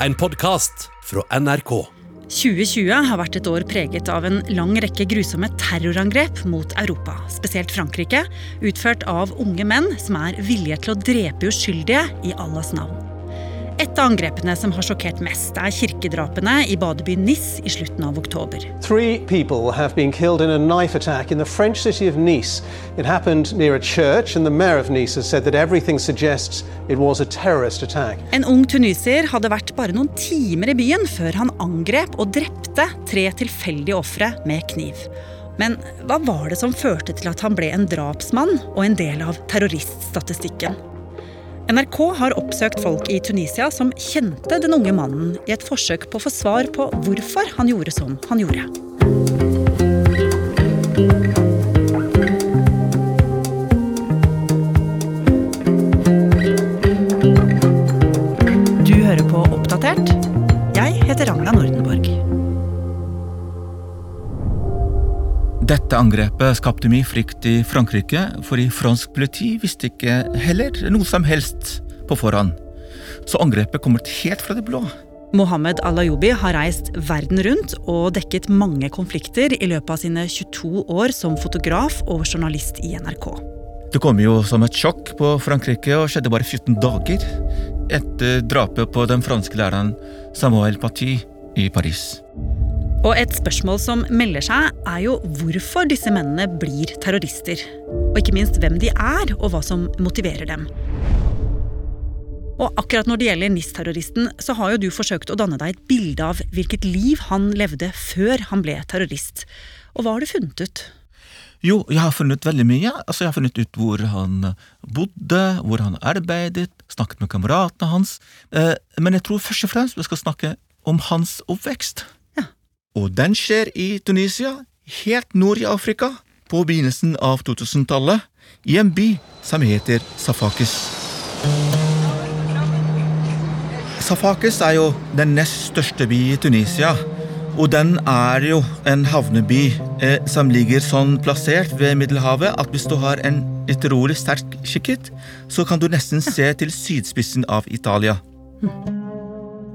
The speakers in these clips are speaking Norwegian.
en podkast fra NRK. 2020 har vært et år preget av en lang rekke grusomme terrorangrep mot Europa, spesielt Frankrike, utført av unge menn som er villige til å drepe uskyldige i Allahs navn. Et av angrepene som har sjokkert mest, er kirkedrapene i badebyen Nis i slutten av oktober. Three people have been killed in a knife attack in the French city of Nice. It happened near a church, and the mayor of Nice has said that everything suggests it was a terrorist attack. En ung tunisier hadde vært bare noen timer i byen før han angrep og drepte tre tilfeldige ofre med kniv. Men hva var det som førte til at han ble en drapsmann og en del av terroriststatistikken? NRK har oppsøkt folk i Tunisia som kjente den unge mannen i et forsøk på å få svar på hvorfor han gjorde som han gjorde. Dette angrepet skapte mye frykt i Frankrike, for i fransk politi visste ikke heller noe som helst på forhånd. Så angrepet kommer helt fra det blå. Mohammed Alayoubi har reist verden rundt og dekket mange konflikter i løpet av sine 22 år som fotograf og journalist i NRK. Det kom jo som et sjokk på Frankrike og skjedde bare 14 dager etter drapet på den franske læreren Samuel Paty i Paris. Og et spørsmål som melder seg, er jo hvorfor disse mennene blir terrorister. Og ikke minst hvem de er, og hva som motiverer dem. Og akkurat når det gjelder NIS-terroristen, så har jo du forsøkt å danne deg et bilde av hvilket liv han levde før han ble terrorist. Og hva har du funnet ut? Jo, jeg har funnet veldig mye. Altså, jeg har funnet ut hvor han bodde, hvor han arbeidet, snakket med kameratene hans. Eh, men jeg tror først og fremst vi skal snakke om hans oppvekst. Og den skjer i Tunisia, helt nord i Afrika, på begynnelsen av 2000-tallet, i en by som heter Safakis. Safakis er jo den nest største by i Tunisia. Og den er jo en havneby eh, som ligger sånn plassert ved Middelhavet at hvis du har en utrolig sterk kikkert, så kan du nesten se til sydspissen av Italia.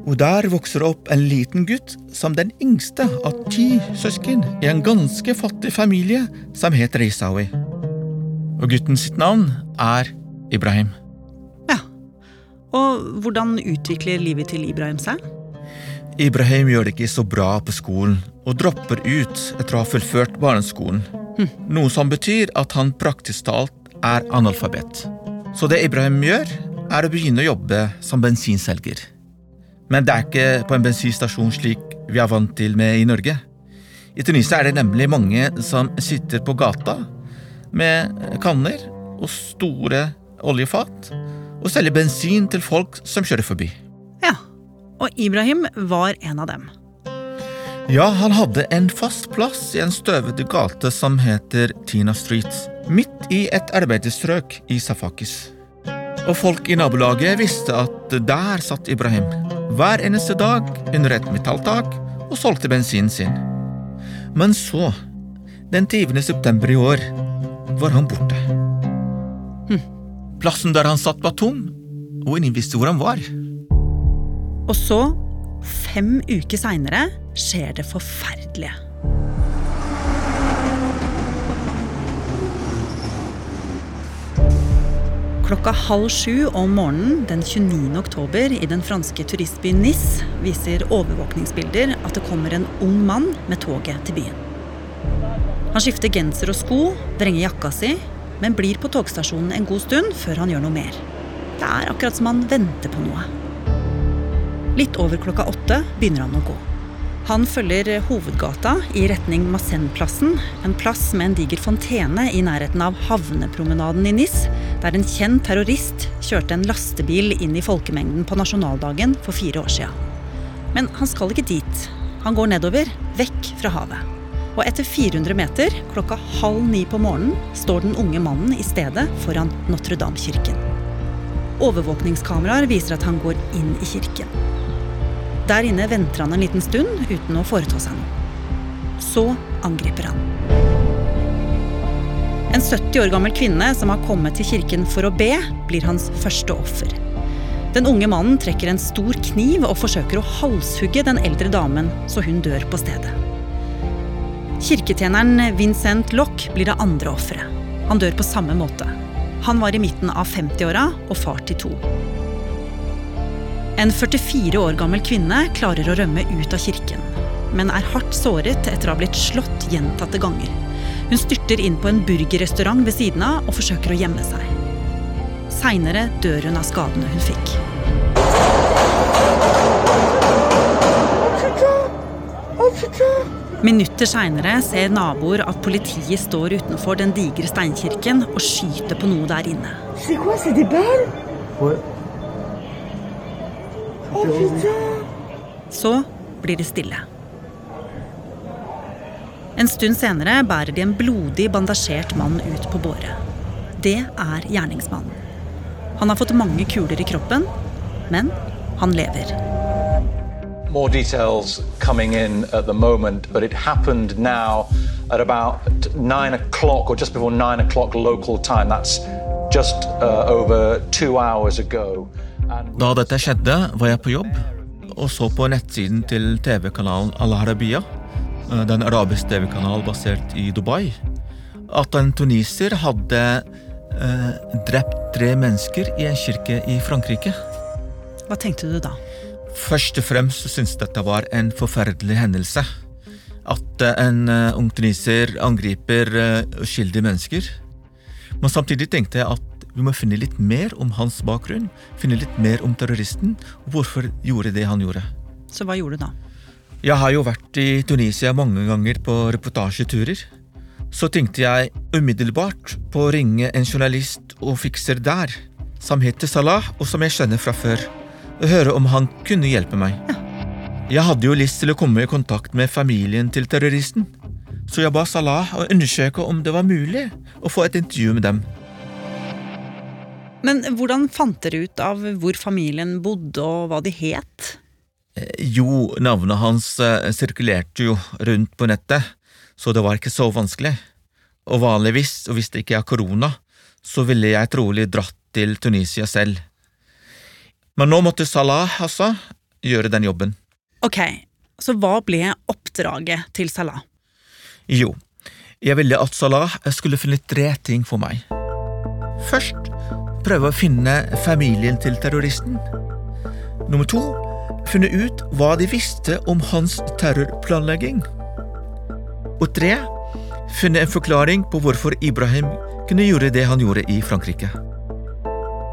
Og der vokser det opp en liten gutt som den yngste av ti søsken i en ganske fattig familie som heter Isawi. Og gutten sitt navn er Ibrahim. Ja. Og hvordan utvikler livet til Ibrahim seg? Ibrahim gjør det ikke så bra på skolen og dropper ut etter å ha fullført barneskolen. Noe som betyr at han praktisk talt er analfabet. Så det Ibrahim gjør, er å begynne å jobbe som bensinselger. Men det er ikke på en bensinstasjon slik vi er vant til med i Norge. I Tunisia er det nemlig mange som sitter på gata med kanner og store oljefat og selger bensin til folk som kjører forbi. Ja. Og Ibrahim var en av dem. Ja, han hadde en fast plass i en støvete gate som heter Tina Street, midt i et arbeiderstrøk i Safakis. Og folk i nabolaget visste at der satt Ibrahim, hver eneste dag under et metalltak og solgte bensinen sin. Men så, den 20. september i år, var han borte. Plassen der han satt var tom, og ingen visste hvor han var. Og så, fem uker seinere, skjer det forferdelige. Klokka halv sju om morgenen den 29. oktober i den franske turistbyen Nis viser overvåkningsbilder at det kommer en ung mann med toget til byen. Han skifter genser og sko, vrenger jakka si, men blir på togstasjonen en god stund før han gjør noe mer. Det er akkurat som han venter på noe. Litt over klokka åtte begynner han å gå. Han følger hovedgata i retning Massenplassen, en plass med en diger fontene i nærheten av havnepromenaden i Nis, der en kjent terrorist kjørte en lastebil inn i folkemengden på nasjonaldagen for fire år siden. Men han skal ikke dit. Han går nedover, vekk fra havet. Og etter 400 meter, klokka halv ni på morgenen, står den unge mannen i stedet foran Notre-Dame-kirken. Overvåkningskameraer viser at han går inn i kirken. Der inne venter han en liten stund uten å foreta seg noe. Så angriper han. En 70 år gammel kvinne som har kommet til kirken for å be, blir hans første offer. Den unge mannen trekker en stor kniv og forsøker å halshugge den eldre damen, så hun dør på stedet. Kirketjeneren Vincent Lock blir det andre offeret. Han dør på samme måte. Han var i midten av 50-åra og far til to. En 44 år gammel kvinne klarer å rømme ut av kirken, men er hardt såret etter å ha blitt slått gjentatte ganger. Hun styrter inn på en burgerrestaurant ved siden av og forsøker å gjemme seg. Seinere dør hun av skadene hun fikk. Minutter seinere ser naboer at politiet står utenfor den digre steinkirken og skyter på noe der inne. Oh Så blir det stille. En stund senere bærer de en blodig bandasjert mann ut på båre. Det er gjerningsmannen. Han har fått mange kuler i kroppen, men han lever. More details coming in at the moment, but it happened now at about nine o'clock or just before nine o'clock local time. That's just uh, over two hours ago. Da dette skjedde, var jeg på jobb og så på nettsiden til TV-kanalen Al Eh, den arabiske TV-kanal basert i Dubai, at en tuniser hadde eh, drept tre mennesker i en kirke i Frankrike. Hva tenkte du da? Først og fremst syntes jeg dette var en forferdelig hendelse. At eh, en uh, ung tuniser angriper uskyldige mennesker. Men samtidig tenkte jeg at vi må finne litt mer om hans bakgrunn. Finne litt mer om terroristen, og hvorfor gjorde det han gjorde. Så hva gjorde du da? Jeg har jo vært i Tunisia mange ganger på reportasjeturer. Så tenkte jeg umiddelbart på å ringe en journalist og fikser der, som heter Salah, og som jeg kjenner fra før, og høre om han kunne hjelpe meg. Jeg hadde jo lyst til å komme i kontakt med familien til terroristen, så jeg ba Salah å undersøke om det var mulig å få et intervju med dem. Men hvordan fant dere ut av hvor familien bodde og hva de het? Jo, navnet hans eh, sirkulerte jo rundt på nettet, så det var ikke så vanskelig. Og vanligvis, og hvis det ikke er korona, så ville jeg trolig dratt til Tunisia selv. Men nå måtte Salah, altså, gjøre den jobben. Ok, så hva ble oppdraget til Salah? Jo, jeg ville at Salah skulle finne tre ting for meg. Først prøve å finne familien til terroristen. Nummer to finne ut hva de visste om hans terrorplanlegging. Og tre funnet en forklaring på hvorfor Ibrahim kunne gjøre det han gjorde i Frankrike.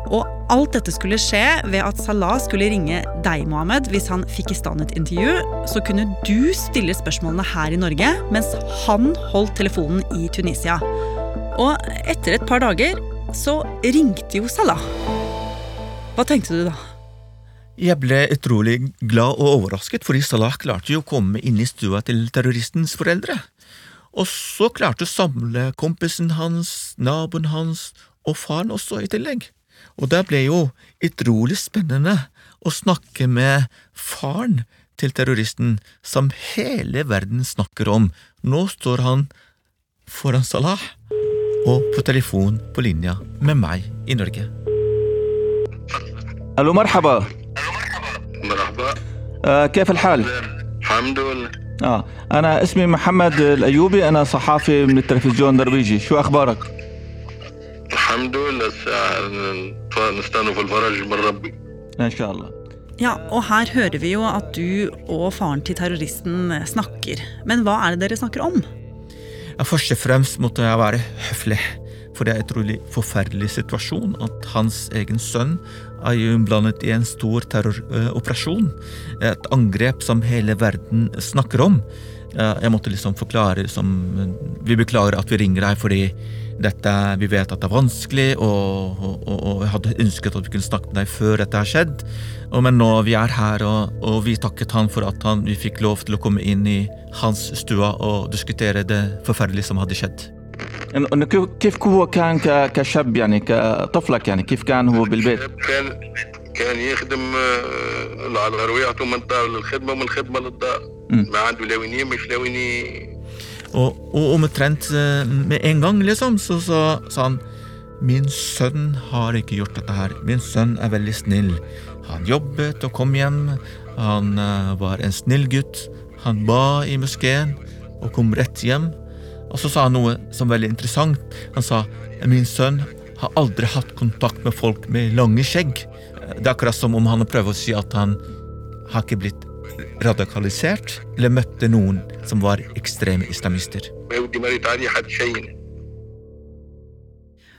Og alt dette skulle skje ved at Salah skulle ringe deg, Mohammed, hvis han fikk i stand et intervju. Så kunne du stille spørsmålene her i Norge, mens han holdt telefonen i Tunisia. Og etter et par dager så ringte jo Salah. Hva tenkte du da? Jeg ble utrolig glad og overrasket, fordi Salah klarte jo å komme inn i stua til terroristens foreldre. Og så klarte å samle kompisen hans, naboen hans og faren også i tillegg. Og det ble jo utrolig spennende å snakke med faren til terroristen, som hele verden snakker om. Nå står han foran Salah og på telefon på linja med meg i Norge. Hallo, marhaba. مرحبا آه كيف الحال؟ الحمد لله آه أنا اسمي محمد الأيوبي أنا صحافي من التلفزيون النرويجي شو أخبارك؟ الحمد لله نستنى في الفرج من ربي إن شاء الله Ja, og her hører vi jo at du og faren til terroristen snakker. Men hva er det dere snakker om? Ja, Først og fremst måtte jeg være høflig, for det er en utrolig forferdelig situasjon at hans egen sønn er jo innblandet i en stor terroroperasjon. Et angrep som hele verden snakker om. Jeg måtte liksom forklare liksom, Vi beklager at vi ringer deg fordi dette, vi vet at det er vanskelig, og, og, og, jeg hadde ønsket at vi kunne snakke med deg før dette har skjedd. Men nå vi er her, og, og vi takket han for at han, vi fikk lov til å komme inn i hans stua og diskutere det forferdelige som hadde skjedd. انه كيف كيف هو كان كشاب يعني كطفلك يعني كيف كان هو بالبيت؟ كان كان يخدم آه، على رويعته من الدار للخدمه ومن الخدمة للدار ما عنده لا وين يمش لا وينيه ومترنت ان غون ليسوم سو سو سان min sønn har ikke gjort dette her. Min sønn er veldig snill. Han بار og kom hjem. Han eh, var en snill gutt. Han. Og så sa han noe som var veldig interessant. Han sa min sønn har aldri hatt kontakt med folk med lange skjegg. Det er akkurat som om han prøver å si at han har ikke blitt radikalisert eller møtte noen som var ekstreme islamister.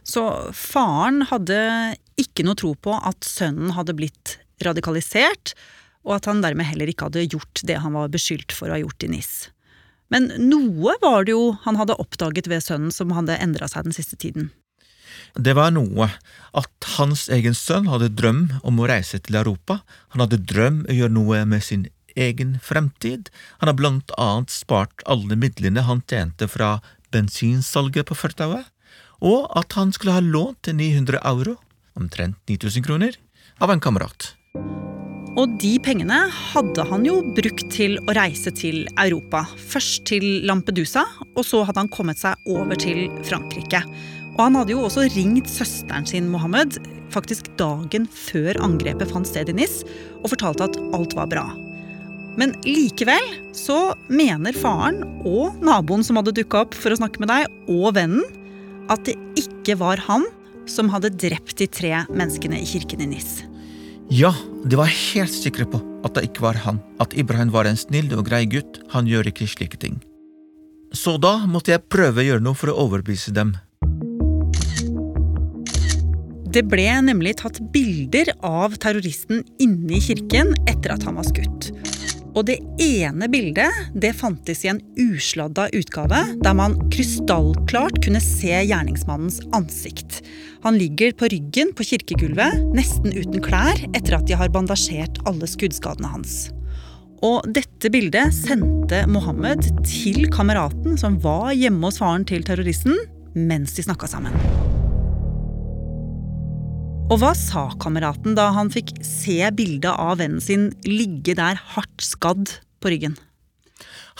Så faren hadde ikke noe tro på at sønnen hadde blitt radikalisert, og at han dermed heller ikke hadde gjort det han var beskyldt for å ha gjort i NIS. Men noe var det jo han hadde oppdaget ved sønnen som hadde endra seg den siste tiden. Det var noe at hans egen sønn hadde drøm om å reise til Europa. Han hadde drøm om å gjøre noe med sin egen fremtid. Han har blant annet spart alle midlene han tjente fra bensinsalget på fortauet, og at han skulle ha lånt 900 euro, omtrent 9000 kroner, av en kamerat. Og de pengene hadde han jo brukt til å reise til Europa. Først til Lampedusa, og så hadde han kommet seg over til Frankrike. Og han hadde jo også ringt søsteren sin Mohammed faktisk dagen før angrepet fant sted i NIS, og fortalte at alt var bra. Men likevel så mener faren og naboen som hadde dukka opp for å snakke med deg, og vennen, at det ikke var han som hadde drept de tre menneskene i kirken i NIS. Ja, de var helt sikre på at det ikke var han, at Ibrahim var en snill og grei gutt, han gjør ikke slike ting. Så da måtte jeg prøve å gjøre noe for å overbevise dem. Det ble nemlig tatt bilder av terroristen inne i kirken etter at han var skutt. Og det ene bildet det fantes i en usladda utgave, der man krystallklart kunne se gjerningsmannens ansikt. Han ligger på ryggen på kirkegulvet, nesten uten klær, etter at de har bandasjert alle skuddskadene hans. Og dette bildet sendte Mohammed til kameraten som var hjemme hos faren til terroristen, mens de snakka sammen. Og hva sa kameraten da han fikk se bildet av vennen sin ligge der hardt skadd på ryggen?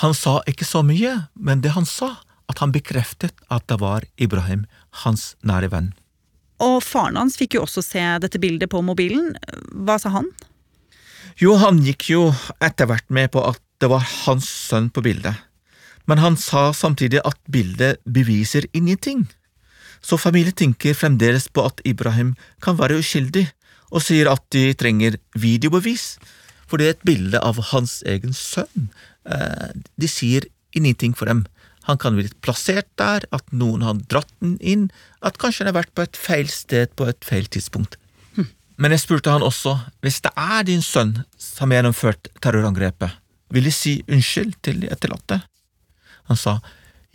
Han sa ikke så mye, men det han sa, at han bekreftet at det var Ibrahim, hans nære venn. Og faren hans fikk jo også se dette bildet på mobilen. Hva sa han? Jo, han gikk jo etter hvert med på at det var hans sønn på bildet, men han sa samtidig at bildet beviser ingenting. Så familien tenker fremdeles på at Ibrahim kan være uskyldig, og sier at de trenger videobevis, for det er et bilde av hans egen sønn. Eh, De sier ingenting for dem. Han kan bli plassert der, at noen har dratt den inn, at kanskje han har vært på et feil sted på et feil tidspunkt. Men jeg spurte han også, hvis det er din sønn som har gjennomført terrorangrepet, vil de si unnskyld til de etterlatte? Han sa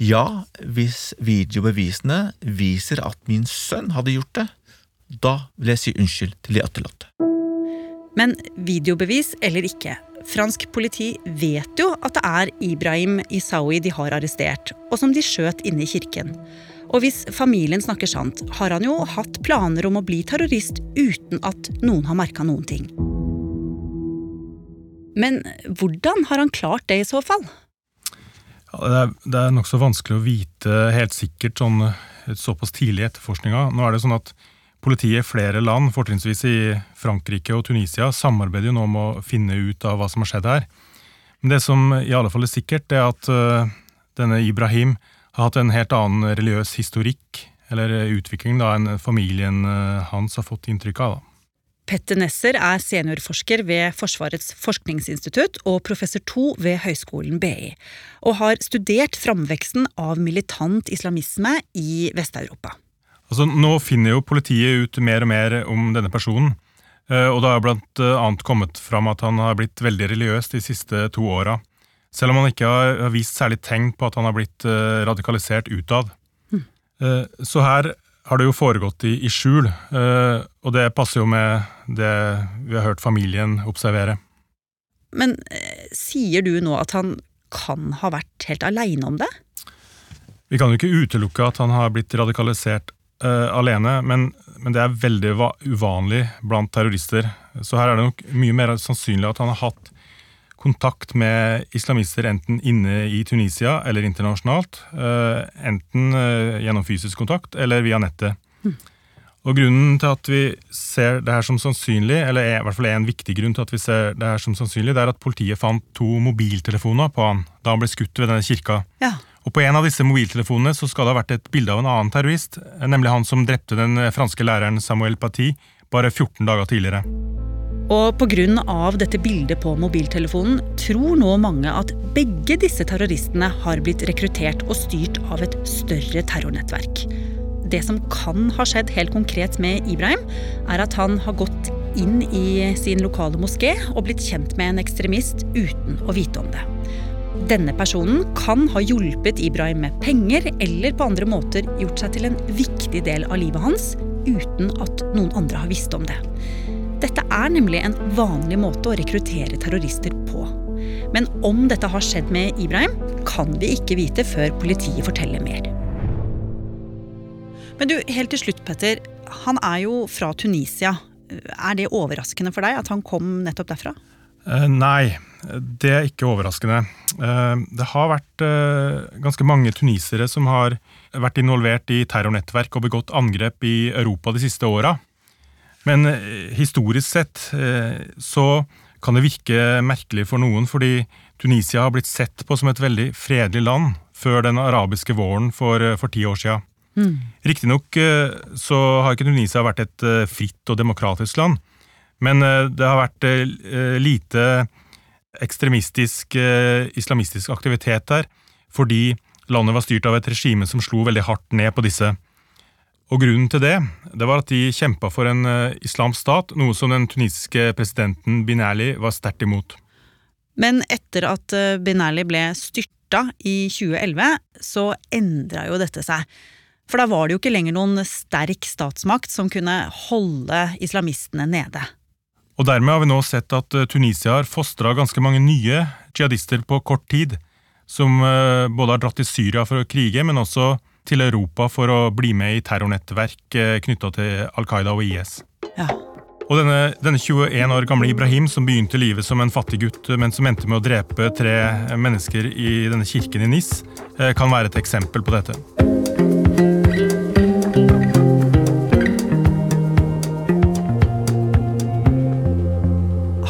ja, hvis videobevisene viser at min sønn hadde gjort det, da vil jeg si unnskyld til de etterlatte. Men videobevis eller ikke, fransk politi vet jo at det er Ibrahim Isawi de har arrestert, og som de skjøt inne i kirken. Og hvis familien snakker sant, har han jo hatt planer om å bli terrorist uten at noen har merka noen ting. Men hvordan har han klart det i så fall? Det er, det er nokså vanskelig å vite helt sikkert sånn såpass tidlig i etterforskninga. Nå er det sånn at Politiet i flere land, fortrinnsvis i Frankrike og Tunisia, samarbeider jo nå om å finne ut av hva som har skjedd her. Men det som i alle fall er sikkert, er at uh, denne Ibrahim har hatt en helt annen religiøs historikk, eller utvikling, da, enn familien uh, hans har fått inntrykk av. Da. Petter Nesser er seniorforsker ved Forsvarets forskningsinstitutt og professor to ved Høgskolen BI, og har studert framveksten av militant islamisme i Vest-Europa. Altså, nå finner jo politiet ut mer og mer om denne personen. eh, Og det har annet kommet fram at han har blitt veldig religiøs de siste to åra. Selv om han ikke har har vist særlig tegn på at han har blitt eh, radikalisert utad. Mm. Så her har det jo foregått i, i skjul, eh, og det passer jo med det vi har hørt familien observere. Men eh, sier du nå at han kan ha vært helt aleine om det? Vi kan jo ikke utelukke at han har blitt radikalisert uh, alene, men, men det er veldig uvanlig blant terrorister. Så her er det nok mye mer sannsynlig at han har hatt kontakt med islamister enten inne i Tunisia eller internasjonalt. eh, enten eh, gjennom fysisk kontakt eller via nettet. Og grunnen til at vi ser det her som sannsynlig, eller i hvert fall en viktig grunn til at vi ser det her som sannsynlig, det er at politiet fant to mobiltelefoner på han da han ble skutt ved denne kirka. Ja. Og på en av disse mobiltelefonene så skal det ha vært et bilde av en annen terrorist, nemlig han som drepte den franske læreren Samuel Paty bare 14 dager tidligere. Og pga. dette bildet på mobiltelefonen tror nå mange at begge disse terroristene har blitt rekruttert og styrt av et større terrornettverk. Det som kan ha skjedd helt konkret med Ibrahim, er at han har gått inn i sin lokale moské og blitt kjent med en ekstremist uten å vite om det. Denne personen kan ha hjulpet Ibrahim med penger eller på andre måter gjort seg til en viktig del av livet hans uten at noen andre har visst om det. Dette er nemlig en vanlig måte å rekruttere terrorister på. Men om dette har skjedd med Ibrahim, kan vi ikke vite før politiet forteller mer. Men du, helt til slutt, Petter. Han er jo fra Tunisia. Er det overraskende for deg at han kom nettopp derfra? Eh, nei, det er ikke overraskende. Eh, det har vært eh, ganske mange tunisere som har vært involvert i terrornettverk og begått angrep i Europa de siste åra. Men eh, historisk sett eh, så kan det virke merkelig for noen, fordi Tunisia har blitt sett på som et veldig fredelig land før den arabiske våren for, eh, for ti år siden. Mm. Riktignok så har ikke Tunisia vært et fritt og demokratisk land, men det har vært lite ekstremistisk islamistisk aktivitet der, fordi landet var styrt av et regime som slo veldig hardt ned på disse og grunnen til det, det var at de kjempa for en uh, islamsk stat, noe som den tunisiske presidenten Bin Ali var sterkt imot. Men etter at uh, Bin Ali ble styrta i 2011, så endra jo dette seg. For da var det jo ikke lenger noen sterk statsmakt som kunne holde islamistene nede. Og dermed har vi nå sett at uh, Tunisia har fostra ganske mange nye jihadister på kort tid, som både har dratt til Syria for å krige, men også til Europa for å bli med i terrornettverk eh, knytta til Al Qaida og IS. Ja. Og denne, denne, 21 år gamle Ibrahim, som begynte livet som en fattig gutt, men som endte med å drepe tre mennesker i denne kirken i Nis, eh, kan være et eksempel på dette.